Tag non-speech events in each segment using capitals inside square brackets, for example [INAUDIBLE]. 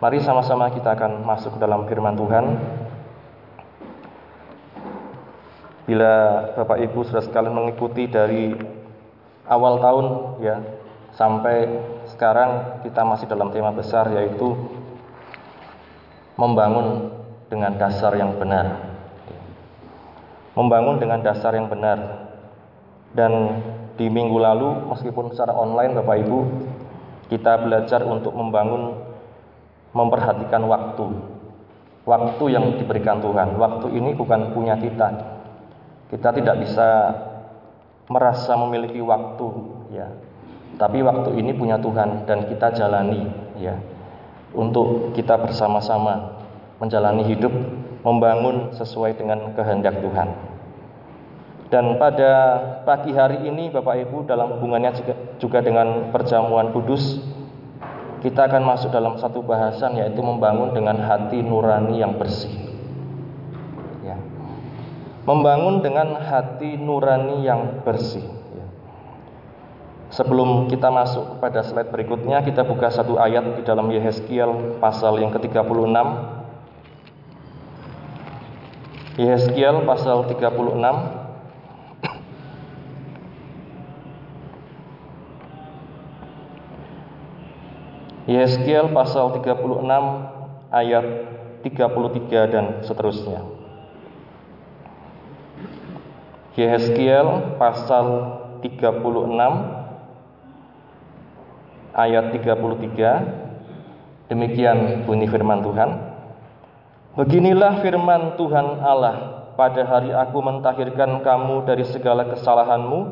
Mari sama-sama kita akan masuk dalam firman Tuhan. Bila Bapak Ibu sudah sekalian mengikuti dari awal tahun ya sampai sekarang kita masih dalam tema besar yaitu membangun dengan dasar yang benar. Membangun dengan dasar yang benar. Dan di minggu lalu meskipun secara online Bapak Ibu kita belajar untuk membangun memperhatikan waktu. Waktu yang diberikan Tuhan. Waktu ini bukan punya kita. Kita tidak bisa merasa memiliki waktu ya. Tapi waktu ini punya Tuhan dan kita jalani ya. Untuk kita bersama-sama menjalani hidup membangun sesuai dengan kehendak Tuhan. Dan pada pagi hari ini Bapak Ibu dalam hubungannya juga, juga dengan perjamuan kudus kita akan masuk dalam satu bahasan yaitu membangun dengan hati nurani yang bersih. Ya. Membangun dengan hati nurani yang bersih. Ya. Sebelum kita masuk kepada slide berikutnya, kita buka satu ayat di dalam Yehezkiel pasal yang ke-36. Yehezkiel pasal 36 Yeskiel pasal 36 ayat 33 dan seterusnya. Yeskiel pasal 36 ayat 33 demikian bunyi firman Tuhan. Beginilah firman Tuhan Allah, pada hari aku mentahirkan kamu dari segala kesalahanmu,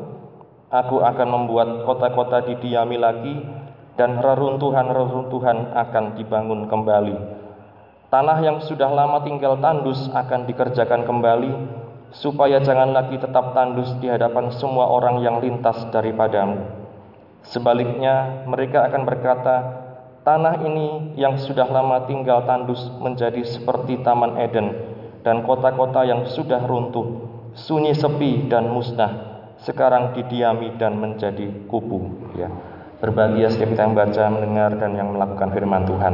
aku akan membuat kota-kota didiami lagi dan reruntuhan-reruntuhan akan dibangun kembali. Tanah yang sudah lama tinggal tandus akan dikerjakan kembali, supaya jangan lagi tetap tandus di hadapan semua orang yang lintas daripadamu. Sebaliknya, mereka akan berkata, "Tanah ini yang sudah lama tinggal tandus menjadi seperti Taman Eden, dan kota-kota yang sudah runtuh, sunyi sepi dan musnah, sekarang didiami dan menjadi kubu." Ya. Berbahagia setiap kita yang baca, mendengar, dan yang melakukan firman Tuhan.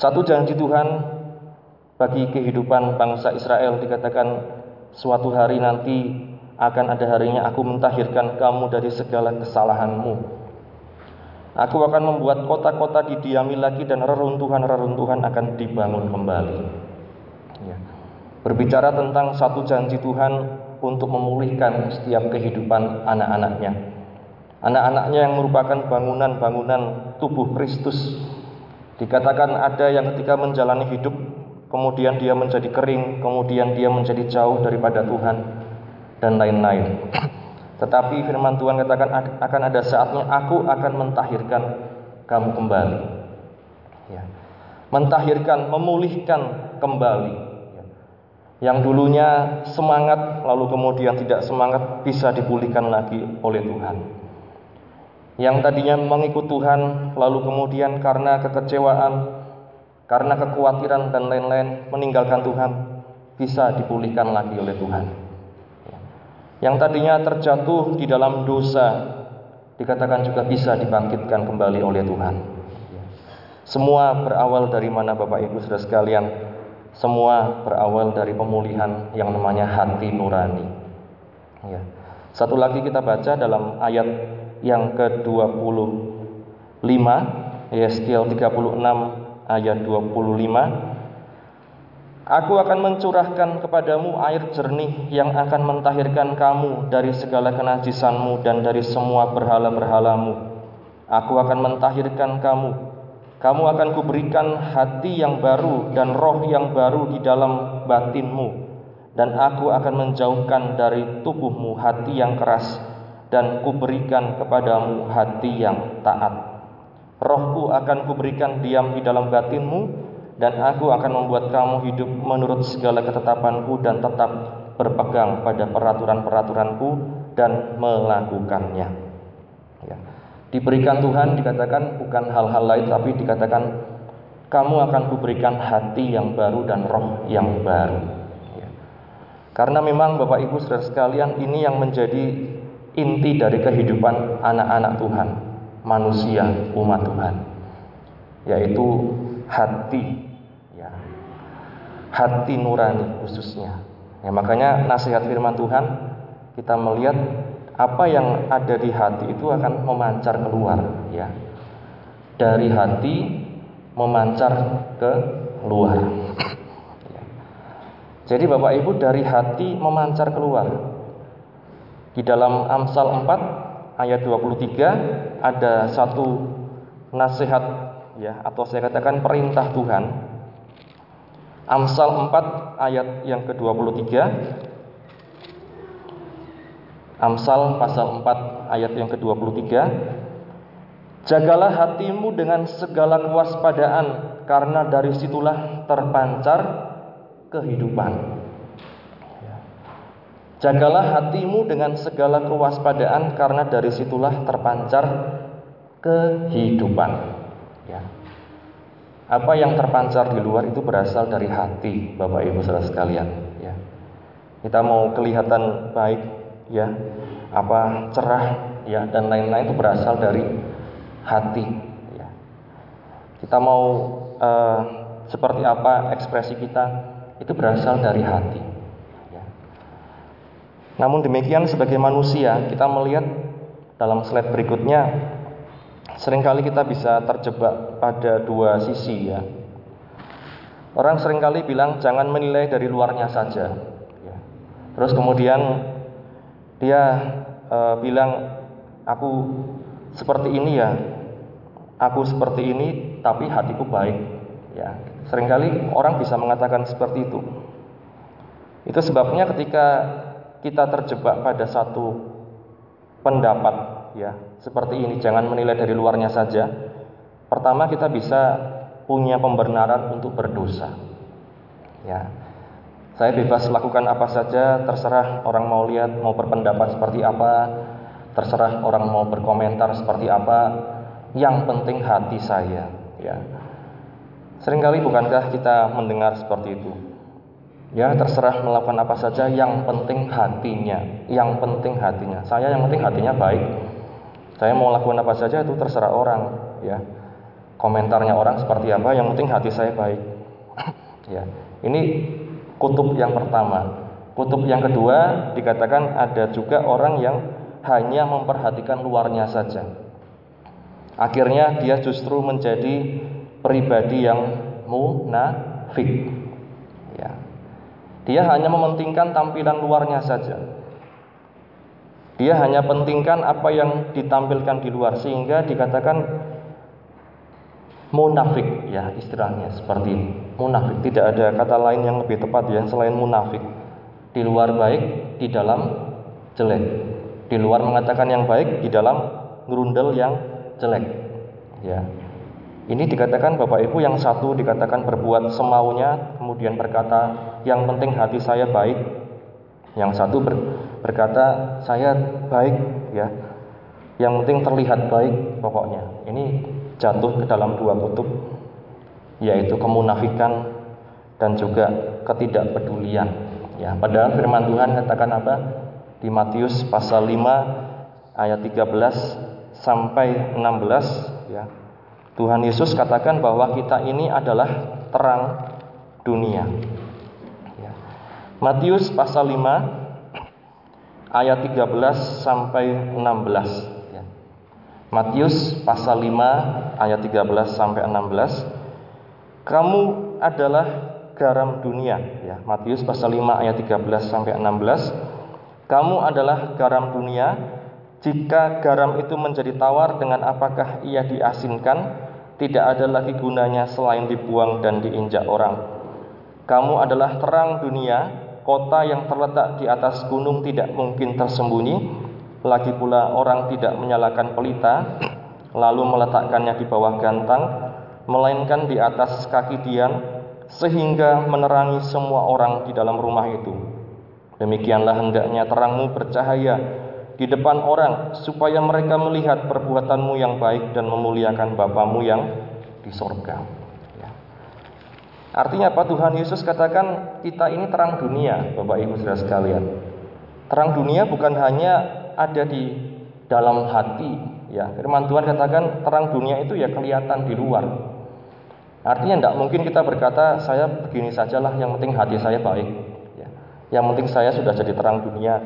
Satu janji Tuhan bagi kehidupan bangsa Israel dikatakan suatu hari nanti akan ada harinya aku mentahirkan kamu dari segala kesalahanmu. Aku akan membuat kota-kota didiami lagi dan reruntuhan-reruntuhan akan dibangun kembali. Ya. Berbicara tentang satu janji Tuhan untuk memulihkan setiap kehidupan anak-anaknya anak-anaknya yang merupakan bangunan-bangunan tubuh Kristus. Dikatakan ada yang ketika menjalani hidup, kemudian dia menjadi kering, kemudian dia menjadi jauh daripada Tuhan, dan lain-lain. Tetapi firman Tuhan katakan akan ada saatnya aku akan mentahirkan kamu kembali. Ya. Mentahirkan, memulihkan kembali. Ya. Yang dulunya semangat, lalu kemudian tidak semangat, bisa dipulihkan lagi oleh Tuhan yang tadinya mengikut Tuhan, lalu kemudian karena kekecewaan, karena kekhawatiran dan lain-lain meninggalkan Tuhan, bisa dipulihkan lagi oleh Tuhan. Yang tadinya terjatuh di dalam dosa, dikatakan juga bisa dibangkitkan kembali oleh Tuhan. Semua berawal dari mana Bapak Ibu Saudara sekalian? Semua berawal dari pemulihan yang namanya hati nurani. Ya. Satu lagi kita baca dalam ayat yang ke-25 Yeskiel 36 ayat 25 Aku akan mencurahkan kepadamu air jernih yang akan mentahirkan kamu dari segala kenajisanmu dan dari semua berhala-berhalamu. Aku akan mentahirkan kamu. Kamu akan kuberikan hati yang baru dan roh yang baru di dalam batinmu. Dan aku akan menjauhkan dari tubuhmu hati yang keras dan kuberikan kepadamu hati yang taat. Rohku akan kuberikan diam di dalam batinmu dan aku akan membuat kamu hidup menurut segala ketetapanku dan tetap berpegang pada peraturan-peraturanku dan melakukannya. Ya. Diberikan Tuhan dikatakan bukan hal-hal lain tapi dikatakan kamu akan kuberikan hati yang baru dan roh yang baru. Ya. Karena memang Bapak Ibu saudara sekalian ini yang menjadi inti dari kehidupan anak-anak Tuhan, manusia, umat Tuhan. yaitu hati ya. Hati nurani khususnya. Ya, makanya nasihat firman Tuhan kita melihat apa yang ada di hati itu akan memancar keluar ya. Dari hati memancar ke luar. [CLEARS THROAT] Ya. Jadi Bapak Ibu dari hati memancar keluar. Di dalam Amsal 4 ayat 23 ada satu nasihat ya atau saya katakan perintah Tuhan. Amsal 4 ayat yang ke-23 Amsal pasal 4 ayat yang ke-23 Jagalah hatimu dengan segala kewaspadaan karena dari situlah terpancar kehidupan. Jagalah hatimu dengan segala kewaspadaan karena dari situlah terpancar kehidupan. Ya. Apa yang terpancar di luar itu berasal dari hati, Bapak Ibu Saudara sekalian. Ya. Kita mau kelihatan baik, ya, apa cerah, ya, dan lain-lain itu berasal dari hati. Ya. Kita mau uh, seperti apa ekspresi kita itu berasal dari hati. Namun demikian sebagai manusia kita melihat dalam slide berikutnya sering kali kita bisa terjebak pada dua sisi ya. Orang sering kali bilang jangan menilai dari luarnya saja. Ya. Terus kemudian dia uh, bilang aku seperti ini ya aku seperti ini tapi hatiku baik ya sering kali orang bisa mengatakan seperti itu itu sebabnya ketika kita terjebak pada satu pendapat ya. Seperti ini jangan menilai dari luarnya saja. Pertama kita bisa punya pembenaran untuk berdosa ya. Saya bebas lakukan apa saja terserah orang mau lihat mau berpendapat seperti apa terserah orang mau berkomentar seperti apa. Yang penting hati saya ya. Seringkali bukankah kita mendengar seperti itu ya terserah melakukan apa saja yang penting hatinya yang penting hatinya. Saya yang penting hatinya baik. Saya mau lakukan apa saja itu terserah orang ya. Komentarnya orang seperti apa yang penting hati saya baik. [COUGHS] Ya ini kutub yang pertama. Kutub yang kedua dikatakan ada juga orang yang hanya memperhatikan luarnya saja. Akhirnya dia justru menjadi pribadi yang munafik. Dia hanya mementingkan tampilan luarnya saja. Dia hanya pentingkan apa yang ditampilkan di luar sehingga dikatakan munafik ya istilahnya seperti ini. Munafik tidak ada kata lain yang lebih tepat ya selain munafik. Di luar baik, di dalam jelek. Di luar mengatakan yang baik, di dalam ngerundel yang jelek. Ya. Ini dikatakan Bapak Ibu yang satu dikatakan berbuat semaunya, kemudian berkata yang penting hati saya baik. Yang satu ber, berkata saya baik ya. Yang penting terlihat baik pokoknya. Ini jatuh ke dalam dua kutub yaitu kemunafikan dan juga ketidakpedulian. Ya, padahal firman Tuhan katakan apa? Di Matius pasal 5 ayat 13 sampai 16 ya. Tuhan Yesus katakan bahwa kita ini adalah terang dunia. Matius pasal 5 ayat 13 sampai 16 ya. Matius pasal 5 ayat 13 sampai 16 Kamu adalah garam dunia ya. Matius pasal 5 ayat 13 sampai 16 Kamu adalah garam dunia jika garam itu menjadi tawar dengan apakah ia diasinkan, tidak ada lagi gunanya selain dibuang dan diinjak orang. Kamu adalah terang dunia, kota yang terletak di atas gunung tidak mungkin tersembunyi. Lagi pula orang tidak menyalakan pelita, lalu meletakkannya di bawah gantang, melainkan di atas kaki dian, sehingga menerangi semua orang di dalam rumah itu. Demikianlah hendaknya terangmu bercahaya di depan orang supaya mereka melihat perbuatanmu yang baik dan memuliakan Bapamu yang di sorga. Ya. Artinya apa Tuhan Yesus katakan kita ini terang dunia Bapak Ibu saudara sekalian. Terang dunia bukan hanya ada di dalam hati ya. Firman Tuhan katakan terang dunia itu ya kelihatan di luar. Artinya tidak mungkin kita berkata saya begini sajalah, yang penting hati saya baik. Ya. Yang penting saya sudah jadi terang dunia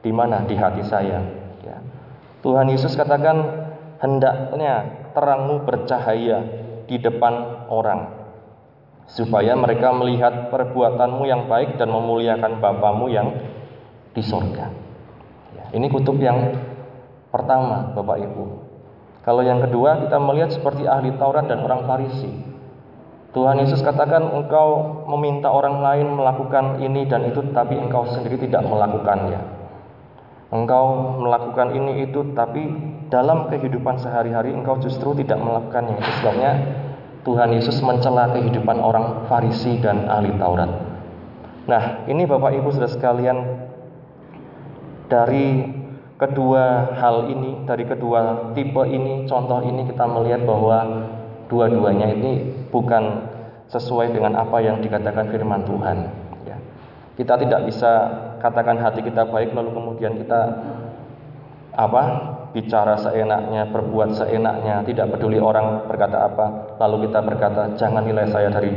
di mana di hati saya. Ya. Tuhan Yesus katakan hendaknya terangmu bercahaya di depan orang supaya mereka melihat perbuatanmu yang baik dan memuliakan Bapamu yang di sorga. Ya, ini kutub yang pertama, Bapak Ibu. Kalau yang kedua, kita melihat seperti ahli Taurat dan orang Farisi. Tuhan Yesus katakan engkau meminta orang lain melakukan ini dan itu tapi engkau sendiri tidak melakukannya. Engkau melakukan ini itu tapi dalam kehidupan sehari-hari engkau justru tidak melakukannya. Itu sebabnya Tuhan Yesus mencela kehidupan orang Farisi dan ahli Taurat. Nah, ini Bapak Ibu sudah sekalian dari kedua hal ini, dari kedua tipe ini, contoh ini kita melihat bahwa dua-duanya ini bukan sesuai dengan apa yang dikatakan firman Tuhan. Ya. Kita tidak bisa katakan hati kita baik lalu kemudian kita apa bicara seenaknya, berbuat seenaknya, tidak peduli orang berkata apa, lalu kita berkata jangan nilai saya dari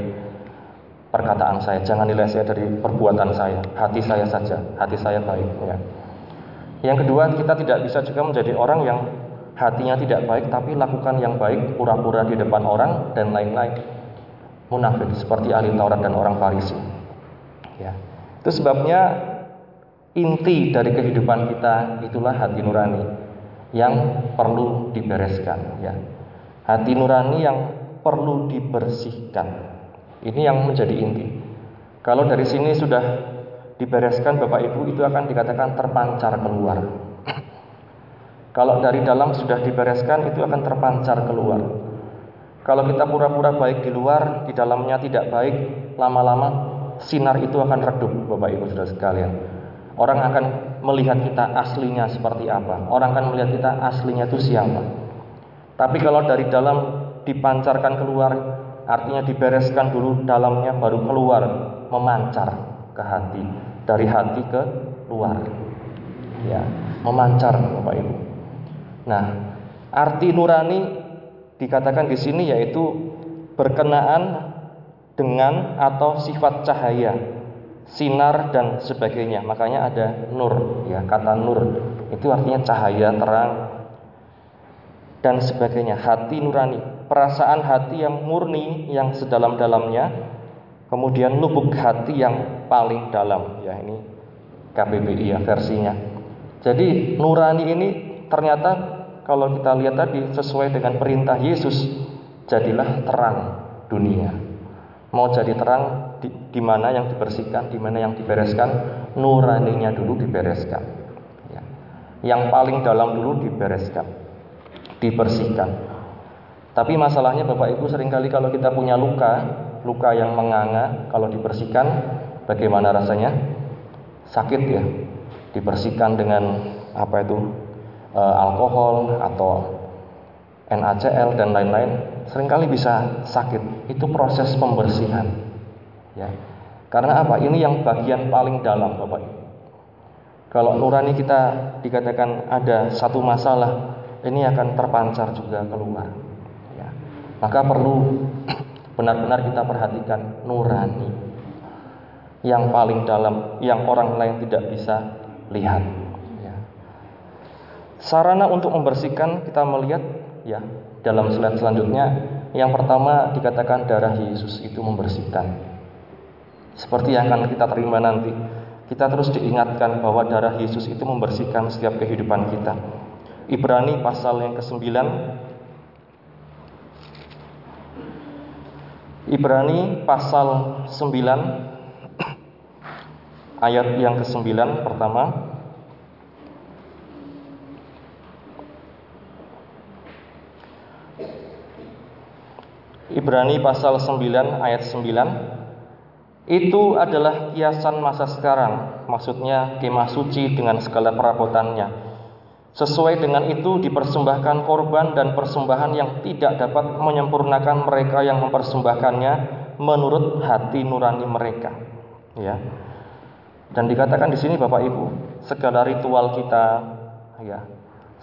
perkataan saya, jangan nilai saya dari perbuatan saya, hati saya saja, hati saya baik. Ya. Yang kedua, kita tidak bisa juga menjadi orang yang hatinya tidak baik tapi lakukan yang baik pura-pura di depan orang dan lain-lain munafik seperti ahli Taurat dan orang Farisi ya itu sebabnya inti dari kehidupan kita itulah hati nurani yang perlu dibereskan ya hati nurani yang perlu dibersihkan ini yang menjadi inti kalau dari sini sudah dibereskan Bapak Ibu itu akan dikatakan terpancar keluar [CLEARS THROAT] kalau dari dalam sudah dibereskan itu akan terpancar keluar. Kalau kita pura-pura baik di luar, di dalamnya tidak baik, lama-lama sinar itu akan redup, Bapak Ibu Saudara sekalian. Orang akan melihat kita aslinya seperti apa. Orang akan melihat kita aslinya itu siapa. Tapi kalau dari dalam dipancarkan keluar, artinya dibereskan dulu dalamnya baru keluar, memancar ke hati, dari hati ke luar. Ya, memancar Bapak Ibu. Nah, arti nurani dikatakan di sini yaitu berkenaan dengan atau sifat cahaya, sinar dan sebagainya. Makanya ada nur, ya kata nur itu artinya cahaya terang dan sebagainya. Hati nurani, perasaan hati yang murni yang sedalam-dalamnya, kemudian lubuk hati yang paling dalam. Ya ini KBBI ya versinya. Jadi nurani ini ternyata kalau kita lihat tadi sesuai dengan perintah Yesus, jadilah terang dunia. Mau jadi terang di, di mana yang dibersihkan, di mana yang dibereskan, nuraninya dulu dibereskan. Ya. Yang paling dalam dulu dibereskan, dibersihkan. Tapi masalahnya Bapak Ibu sering kali kalau kita punya luka, luka yang menganga, kalau dibersihkan, bagaimana rasanya? Sakit ya. Dibersihkan dengan apa itu e, alkohol atau NaCl dan lain-lain sering kali bisa sakit. Itu proses pembersihan. Ya. Karena apa? Ini yang bagian paling dalam, Bapak Ibu. Kalau nurani kita dikatakan ada satu masalah, ini akan terpancar juga keluar. Ya. Maka perlu [CLEARS THROAT] benar-benar kita perhatikan nurani yang paling dalam, yang orang lain tidak bisa lihat. Sarana untuk membersihkan kita melihat ya dalam slide selanjutnya yang pertama dikatakan darah Yesus itu membersihkan. Seperti yang akan kita terima nanti, kita terus diingatkan bahwa darah Yesus itu membersihkan setiap kehidupan kita. Ibrani pasal yang ke-9. Ibrani pasal 9 ayat yang ke-9 pertama. Ibrani pasal 9 ayat 9 itu adalah kiasan masa sekarang, maksudnya kemah suci dengan segala perabotannya. Sesuai dengan itu dipersembahkan korban dan persembahan yang tidak dapat menyempurnakan mereka yang mempersembahkannya menurut hati nurani mereka. Ya. Dan dikatakan di sini Bapak Ibu, segala ritual kita ya,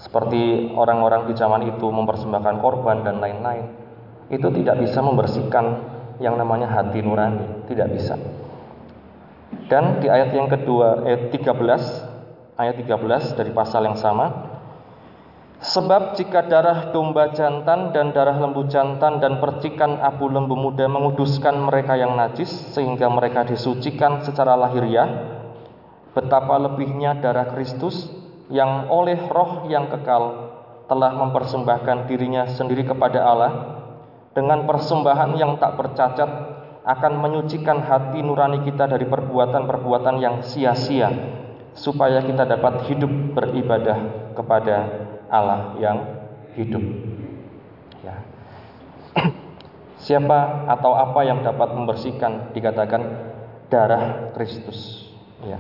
seperti orang-orang di zaman itu mempersembahkan korban dan lain-lain itu tidak bisa membersihkan yang namanya hati nurani, tidak bisa. Dan di ayat yang kedua, ayat 13, ayat 13 dari pasal yang sama, Sebab jika darah domba jantan dan darah lembu jantan dan percikan abu lembu muda menguduskan mereka yang najis sehingga mereka disucikan secara lahiriah, betapa lebihnya darah Kristus yang oleh roh yang kekal telah mempersembahkan dirinya sendiri kepada Allah dengan persembahan yang tak bercacat akan menyucikan hati nurani kita dari perbuatan-perbuatan yang sia-sia supaya kita dapat hidup beribadah kepada Allah yang hidup. Ya. [CLEARS THROAT] Siapa atau apa yang dapat membersihkan dikatakan darah Kristus. Ya.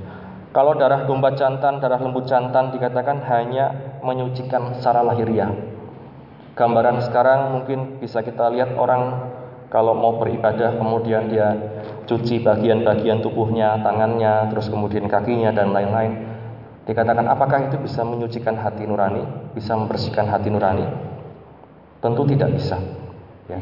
Kalau darah domba jantan, darah lembu jantan dikatakan hanya menyucikan secara lahiriah. Gambaran sekarang mungkin bisa kita lihat orang kalau mau beribadah kemudian dia cuci bagian-bagian tubuhnya, tangannya, terus kemudian kakinya dan lain-lain. Dikatakan apakah itu bisa menyucikan hati nurani, bisa membersihkan hati nurani? Tentu tidak bisa. Ya.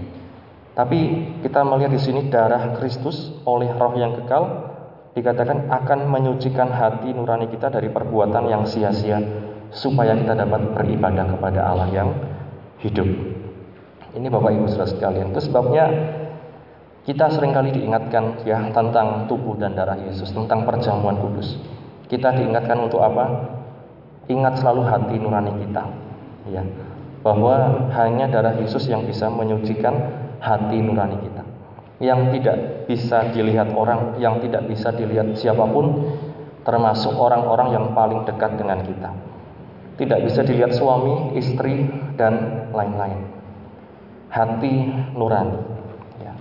Tapi kita melihat di sini darah Kristus oleh Roh yang kekal dikatakan akan menyucikan hati nurani kita dari perbuatan yang sia-sia supaya kita dapat beribadah kepada Allah yang hidup. Ini Bapak Ibu Saudara sekalian. Itu sebabnya kita sering kali diingatkan ya tentang tubuh dan darah Yesus, tentang perjamuan kudus. Kita diingatkan untuk apa? Ingat selalu hati nurani kita. Ya. Bahwa hanya darah Yesus yang bisa menyucikan hati nurani kita. Yang tidak bisa dilihat orang, yang tidak bisa dilihat siapa pun, termasuk orang-orang yang paling dekat dengan kita. Tidak bisa dilihat suami, istri, dan lain-lain. Hati nurani. Ya.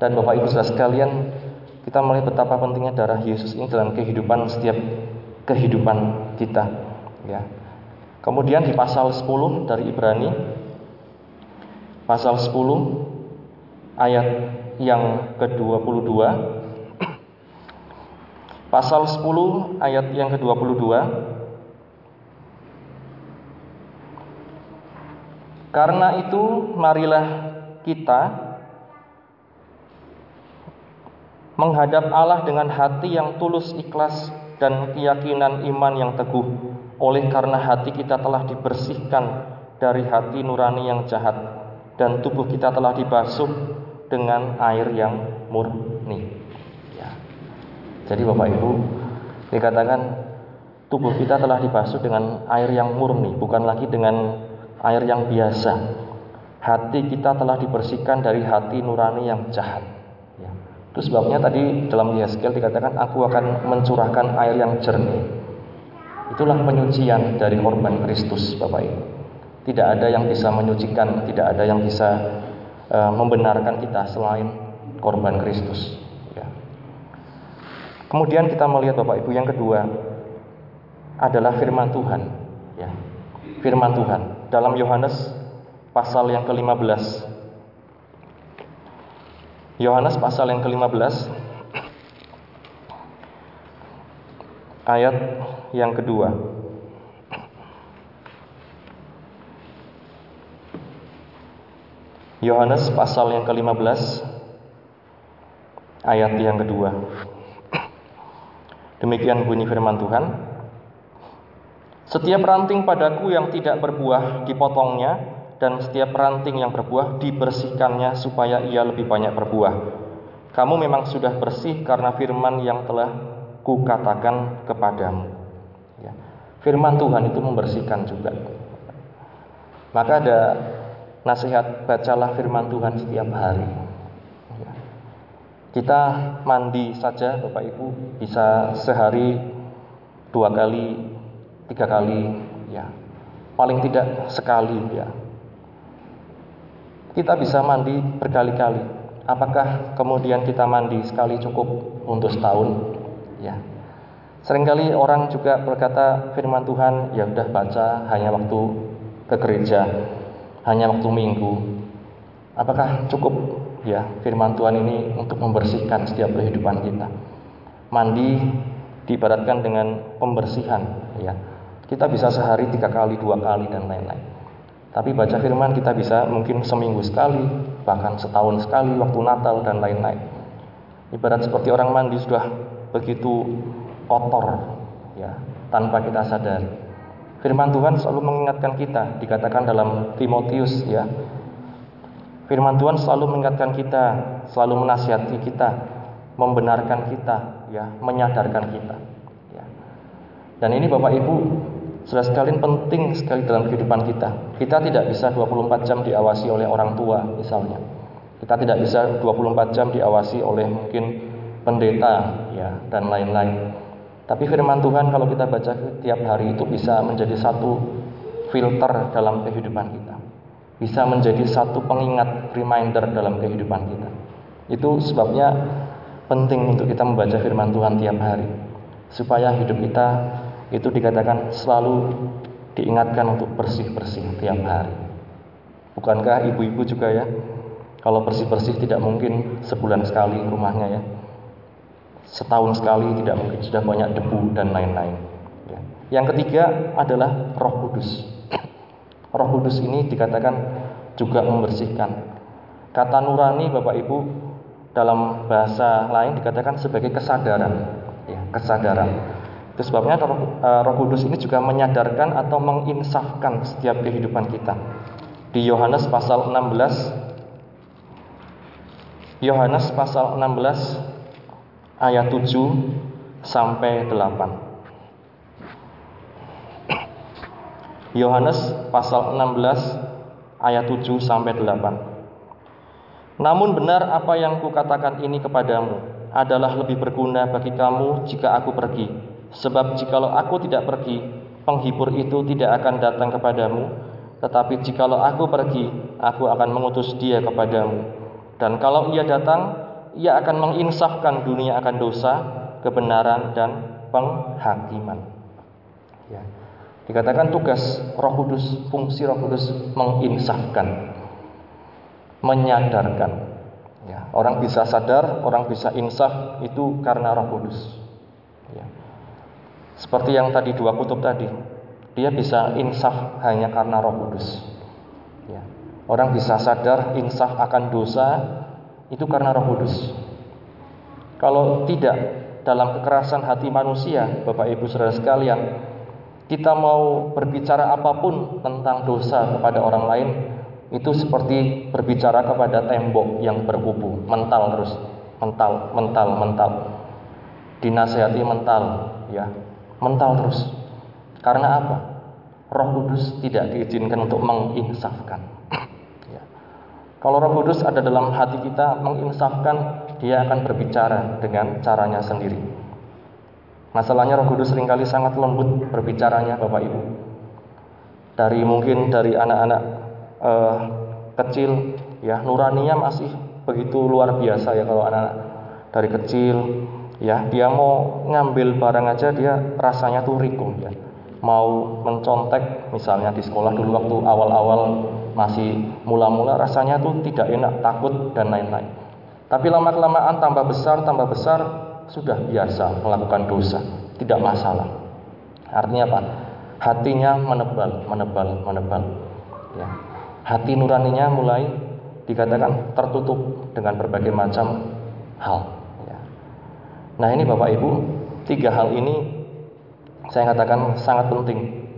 Dan Bapak Ibu saudara sekalian, kita melihat betapa pentingnya darah Yesus ini dalam kehidupan setiap kehidupan kita ya. Kemudian di pasal 10 dari Ibrani pasal 10 ayat yang ke-22 [CLEARS THROAT] pasal 10 ayat yang ke-22 Karena itu marilah kita menghadap Allah dengan hati yang tulus ikhlas dan keyakinan iman yang teguh oleh karena hati kita telah dibersihkan dari hati nurani yang jahat dan tubuh kita telah dibasuh dengan air yang murni ya. jadi Bapak Ibu dikatakan tubuh kita telah dibasuh dengan air yang murni bukan lagi dengan air yang biasa hati kita telah dibersihkan dari hati nurani yang jahat itu sebabnya tadi dalam Yeskel dikatakan aku akan mencurahkan air yang jernih. Itulah penyucian dari korban Kristus, Bapak Ibu. Tidak ada yang bisa menyucikan, tidak ada yang bisa uh, membenarkan kita selain korban Kristus. Ya. Kemudian kita melihat Bapak Ibu yang kedua adalah firman Tuhan. Ya. Firman Tuhan dalam Yohanes pasal yang ke-15 Yohanes pasal yang ke-15 ayat yang kedua. Yohanes pasal yang ke-15 ayat yang kedua. Demikian bunyi firman Tuhan. Setiap ranting padaku yang tidak berbuah dipotongnya dan setiap ranting yang berbuah dibersihkannya supaya ia lebih banyak berbuah. Kamu memang sudah bersih karena firman yang telah kukatakan kepadamu. Ya. Firman Tuhan itu membersihkan juga. Maka ada nasihat bacalah firman Tuhan setiap hari. Ya. Kita mandi saja Bapak Ibu bisa sehari dua kali, tiga kali, ya paling tidak sekali ya kita bisa mandi berkali-kali. Apakah kemudian kita mandi sekali cukup untuk setahun? Ya. Seringkali orang juga berkata firman Tuhan, ya udah baca hanya waktu ke gereja, hanya waktu minggu. Apakah cukup ya firman Tuhan ini untuk membersihkan setiap kehidupan kita? Mandi diibaratkan dengan pembersihan, ya. Kita bisa sehari tiga kali, dua kali dan lain-lain. Tapi baca firman kita bisa mungkin seminggu sekali, bahkan setahun sekali waktu Natal dan lain-lain. Ibarat seperti orang mandi sudah begitu kotor ya, tanpa kita sadari. Firman Tuhan selalu mengingatkan kita, dikatakan dalam Timotius ya. Firman Tuhan selalu mengingatkan kita, selalu menasihati kita, membenarkan kita, ya, menyadarkan kita. Ya. Dan ini Bapak Ibu sudah sekalian penting sekali dalam kehidupan kita. Kita tidak bisa 24 jam diawasi oleh orang tua misalnya. Kita tidak bisa 24 jam diawasi oleh mungkin pendeta ya dan lain-lain. Tapi firman Tuhan kalau kita baca tiap hari itu bisa menjadi satu filter dalam kehidupan kita. Bisa menjadi satu pengingat reminder dalam kehidupan kita. Itu sebabnya penting untuk kita membaca firman Tuhan tiap hari supaya hidup kita itu dikatakan selalu diingatkan untuk bersih-bersih tiap hari. Bukankah ibu-ibu juga ya? Kalau bersih-bersih tidak mungkin sebulan sekali rumahnya ya. Setahun sekali tidak mungkin sudah banyak debu dan lain-lain. Ya. Yang ketiga adalah Roh Kudus. Roh Kudus ini dikatakan juga membersihkan. Kata nurani Bapak Ibu dalam bahasa lain dikatakan sebagai kesadaran, ya, kesadaran. Itu sebabnya roh, uh, roh Kudus ini juga menyadarkan atau menginsafkan setiap kehidupan kita. Di Yohanes pasal 16 Yohanes pasal 16 ayat 7 sampai 8. Yohanes pasal 16 ayat 7 sampai 8. Namun benar apa yang kukatakan ini kepadamu adalah lebih berguna bagi kamu jika aku pergi Sebab jikalau aku tidak pergi, penghibur itu tidak akan datang kepadamu, tetapi jikalau aku pergi, aku akan mengutus dia kepadamu. Dan kalau ia datang, ia akan menginsafkan dunia akan dosa, kebenaran dan penghakiman. Ya. Dikatakan tugas Roh Kudus, fungsi Roh Kudus menginsafkan, menyadarkan. Ya, orang bisa sadar, orang bisa insaf itu karena Roh Kudus. Ya. Seperti yang tadi dua kutub tadi, dia bisa insaf hanya karena Roh Kudus. Ya. Orang bisa sadar insaf akan dosa itu karena Roh Kudus. Kalau tidak dalam kekerasan hati manusia, Bapak Ibu Saudara sekalian, kita mau berbicara apa pun tentang dosa kepada orang lain, itu seperti berbicara kepada tembok yang berkubu, mental terus, mental, mental, mental. Dinasehati mental, ya mental terus. Karena apa? Roh Kudus tidak diizinkan untuk menginsafkan. [CLEARS THROAT] ya. Kalau Roh Kudus ada dalam hati kita menginsafkan, dia akan berbicara dengan caranya sendiri. Masalahnya Roh Kudus sering kali sangat lembut berbicaranya Bapak Ibu. Dari mungkin dari anak-anak uh, kecil ya nuraninya masih begitu luar biasa ya kalau anak, -anak dari kecil ya dia mau ngambil barang aja dia rasanya tuh rikum ya. Mau mencontek misalnya di sekolah dulu waktu awal-awal masih mula-mula rasanya tuh tidak enak takut dan lain-lain. Tapi lama-kelamaan tambah besar tambah besar sudah biasa melakukan dosa tidak masalah. Artinya apa? Hatinya menebal menebal menebal ya. Hati nuraninya mulai dikatakan tertutup dengan berbagai macam hal Nah ini Bapak Ibu, tiga hal ini saya katakan sangat penting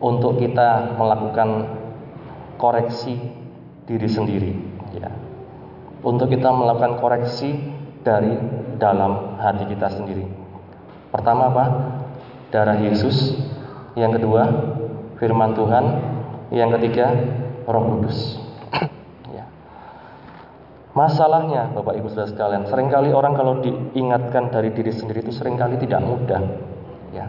untuk kita melakukan koreksi diri sendiri. Ya. Untuk kita melakukan koreksi dari dalam hati kita sendiri. Pertama apa? Darah Yesus. Yang kedua, firman Tuhan. Yang ketiga, Roh Kudus. Masalahnya Bapak Ibu Saudara sekalian, sering kali orang kalau diingatkan dari diri sendiri itu sering kali tidak mudah. Ya.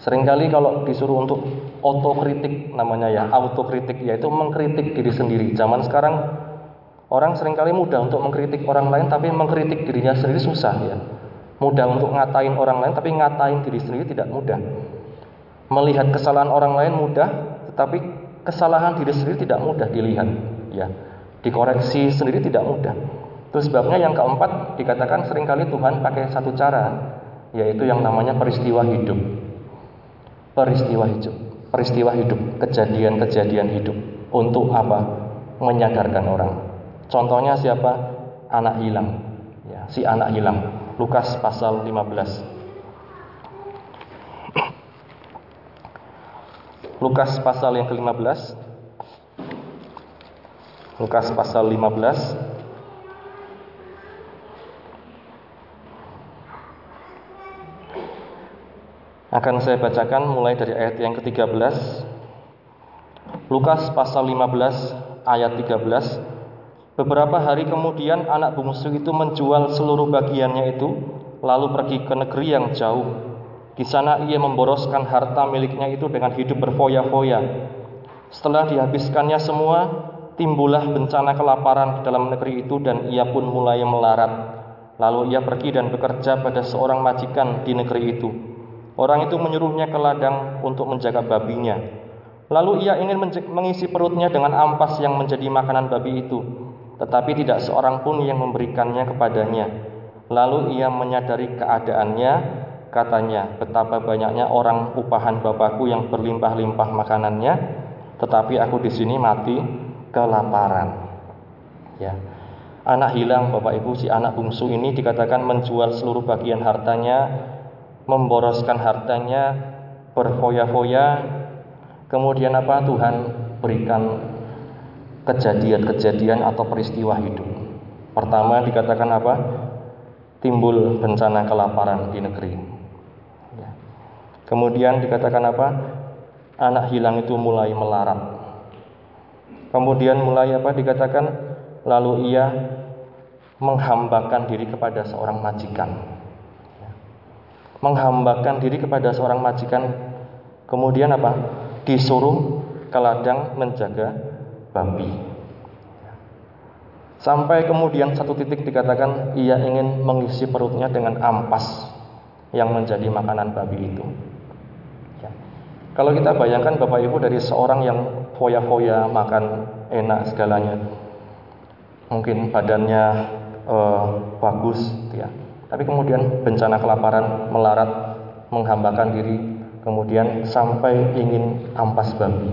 Seringkali kalau disuruh untuk otokritik namanya ya, autokritik yaitu mengkritik diri sendiri. Zaman sekarang orang sering kali mudah untuk mengkritik orang lain tapi mengkritik dirinya sendiri susah ya. Mudah untuk ngatain orang lain tapi ngatain diri sendiri tidak mudah. Melihat kesalahan orang lain mudah, tetapi kesalahan diri sendiri tidak mudah dilihat ya. Dikoreksi sendiri tidak mudah. Terus sebabnya yang keempat dikatakan sering kali Tuhan pakai satu cara, yaitu yang namanya peristiwa hidup. Peristiwa hidup. peristiwa hidup, kejadian-kejadian hidup. Untuk apa? Menyadarkan orang. Contohnya siapa? Anak hilang. Ya, si anak hilang. Lukas pasal 15. Lukas pasal yang ke-15 Lukas pasal 15 akan saya bacakan mulai dari ayat yang ke-13 Lukas pasal 15 ayat 13 Beberapa hari kemudian anak bungsu itu menjual seluruh bagiannya itu lalu pergi ke negeri yang jauh. Di sana ia memboroskan harta miliknya itu dengan hidup berfoya-foya. Setelah dihabiskannya semua timbullah bencana kelaparan di dalam negeri itu dan ia pun mulai melarat lalu ia pergi dan bekerja pada seorang majikan di negeri itu Orang itu menyuruhnya ke ladang untuk menjaga babinya. Lalu ia ingin mengisi perutnya dengan ampas yang menjadi makanan babi itu, tetapi tidak seorang pun yang memberikannya kepadanya. Lalu ia menyadari keadaannya, katanya, betapa banyaknya orang upahan bapakku yang berlimpah-limpah makanannya, tetapi aku di sini mati kelaparan. Ya. Anak hilang Bapak Ibu si anak bungsu ini dikatakan menjual seluruh bagian hartanya memboroskan hartanya, berfoya-foya, kemudian apa Tuhan berikan kejadian-kejadian atau peristiwa hidup. Pertama dikatakan apa? Timbul bencana kelaparan di negeri. Ya. Kemudian dikatakan apa? Anak hilang itu mulai melarat. Kemudian mulai apa? Dikatakan lalu ia menghambakan diri kepada seorang majikan menghambakan diri kepada seorang majikan kemudian apa disuruh ke ladang menjaga babi sampai kemudian satu titik dikatakan ia ingin mengisi perutnya dengan ampas yang menjadi makanan babi itu ya. Kalau kita bayangkan bapak ibu dari seorang yang foya-foya makan enak segalanya mungkin badannya uh, bagus ya tapi kemudian bencana kelaparan melarat, menghambakan diri, kemudian sampai ingin ampas babi.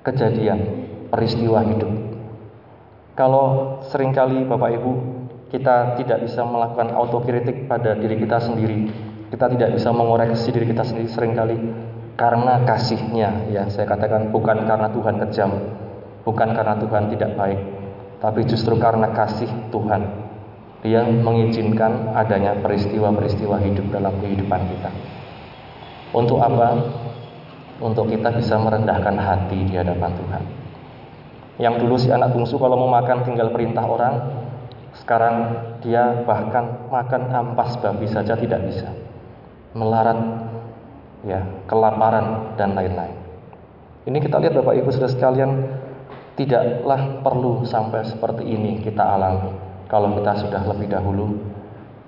Kejadian, peristiwa hidup. Kalau sering kali Bapak Ibu kita tidak bisa melakukan autokritik pada diri kita sendiri, kita tidak bisa mengoreksi diri kita sendiri sering kali karena kasihnya ya saya katakan bukan karena Tuhan kejam bukan karena Tuhan tidak baik tapi justru karena kasih Tuhan yang mengizinkan adanya peristiwa-peristiwa hidup dalam kehidupan kita. Untuk apa? Untuk kita bisa merendahkan hati di hadapan Tuhan. Yang dulu si anak bungsu kalau mau makan tinggal perintah orang, sekarang dia bahkan makan ampas babi saja tidak bisa. Melarat, ya, kelaparan dan lain-lain. Ini kita lihat Bapak Ibu Saudara sekalian, tidaklah perlu sampai seperti ini kita alami kalau kita sudah lebih dahulu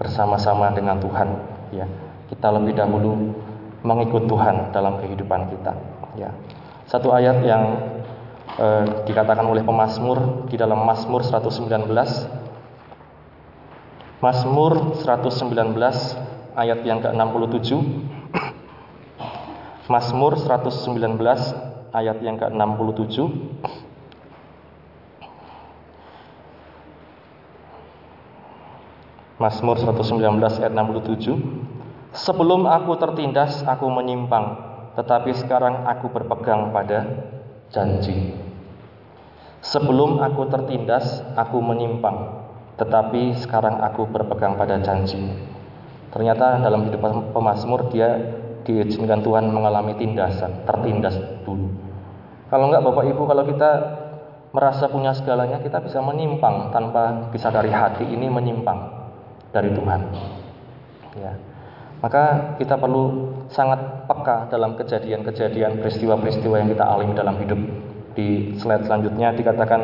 bersama-sama dengan Tuhan ya. Kita lebih dahulu mengikut Tuhan dalam kehidupan kita ya. Satu ayat yang eh, dikatakan oleh pemazmur di dalam Mazmur 119 Mazmur 119 ayat yang ke-67. Mazmur 119 ayat yang ke-67. Mazmur 119 ayat 67 Sebelum aku tertindas aku menyimpang tetapi sekarang aku berpegang pada janji. Sebelum aku tertindas aku menyimpang tetapi sekarang aku berpegang pada janji Ternyata dalam hidup pemazmur dia diizinkan Tuhan mengalami tindasan, tertindas dulu. Kalau enggak Bapak Ibu, kalau kita merasa punya segalanya, kita bisa menyimpang tanpa bisa dari hati ini menyimpang dari Tuhan. Ya. Maka kita perlu sangat peka dalam kejadian-kejadian peristiwa-peristiwa yang kita alami dalam hidup. Di slide selanjutnya dikatakan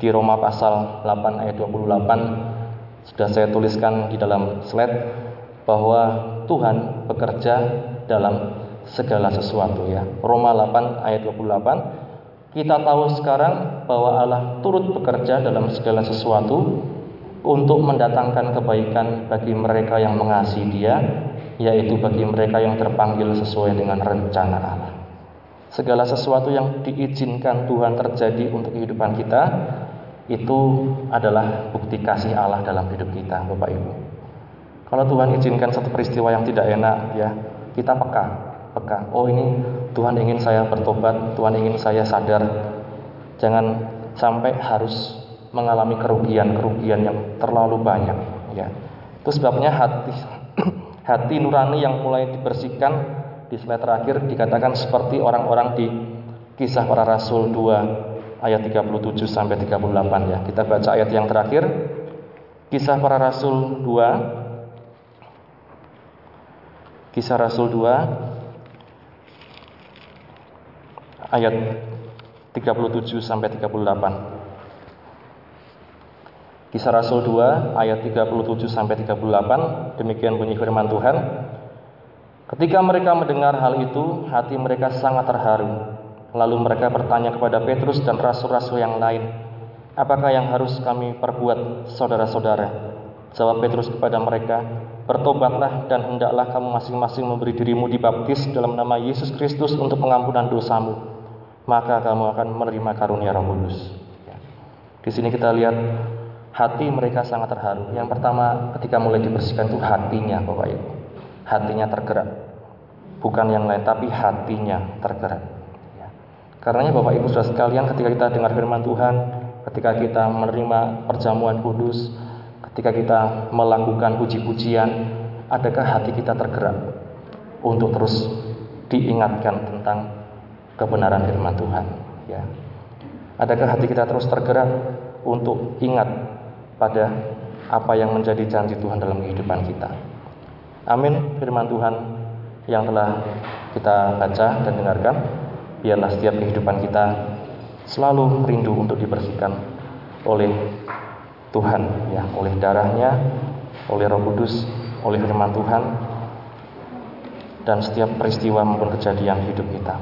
di Roma pasal 8 ayat 28 sudah saya tuliskan di dalam slide bahwa Tuhan bekerja dalam segala sesuatu ya. Roma 8 ayat 28 kita tahu sekarang bahwa Allah turut bekerja dalam segala sesuatu untuk mendatangkan kebaikan bagi mereka yang mengasihi Dia, yaitu bagi mereka yang terpanggil sesuai dengan rencana Allah. segala sesuatu yang diizinkan Tuhan terjadi untuk kehidupan kita itu adalah bukti kasih Allah dalam hidup kita, Bapak Ibu. Kalau Tuhan izinkan satu peristiwa yang tidak enak, ya kita peka, peka. Oh ini Tuhan ingin saya bertobat, Tuhan ingin saya sadar. Jangan sampai harus mengalami kerugian-kerugian yang terlalu banyak, ya. Itu sebabnya hati [CLEARS THROAT] hati nurani yang mulai dibersihkan di slide terakhir dikatakan seperti orang-orang di kisah para rasul 2 ayat 37 sampai 38 ya. Kita baca ayat yang terakhir. Kisah para rasul 2 Kisah Rasul 2 ayat 37 sampai 38. Kisah Rasul 2 ayat 37 sampai 38 demikian bunyi firman Tuhan. Ketika mereka mendengar hal itu, hati mereka sangat terharu. Lalu mereka bertanya kepada Petrus dan rasul-rasul yang lain, "Apakah yang harus kami perbuat, saudara-saudara?" Jawab Petrus kepada mereka, "Bertobatlah dan hendaklah kamu masing-masing memberi dirimu dibaptis dalam nama Yesus Kristus untuk pengampunan dosamu, maka kamu akan menerima karunia Roh Kudus." Ya. Di sini kita lihat hati mereka sangat terharu. Yang pertama, ketika mulai dibersihkan itu hatinya, Bapak Ibu. Hatinya tergerak. Bukan yang lain, tapi hatinya tergerak. Ya. Karenanya Bapak Ibu sudah sekalian, ketika kita dengar firman Tuhan, ketika kita menerima perjamuan kudus, ketika kita melakukan puji-pujian, adakah hati kita tergerak untuk terus diingatkan tentang kebenaran firman Tuhan? Ya. Adakah hati kita terus tergerak untuk ingat pada apa yang menjadi janji Tuhan dalam kehidupan kita. Amin. Firman Tuhan yang telah kita baca dan dengarkan, biarlah setiap kehidupan kita selalu rindu untuk dibersihkan oleh Tuhan, ya, oleh darahnya, oleh Roh Kudus, oleh firman Tuhan, dan setiap peristiwa maupun kejadian hidup kita.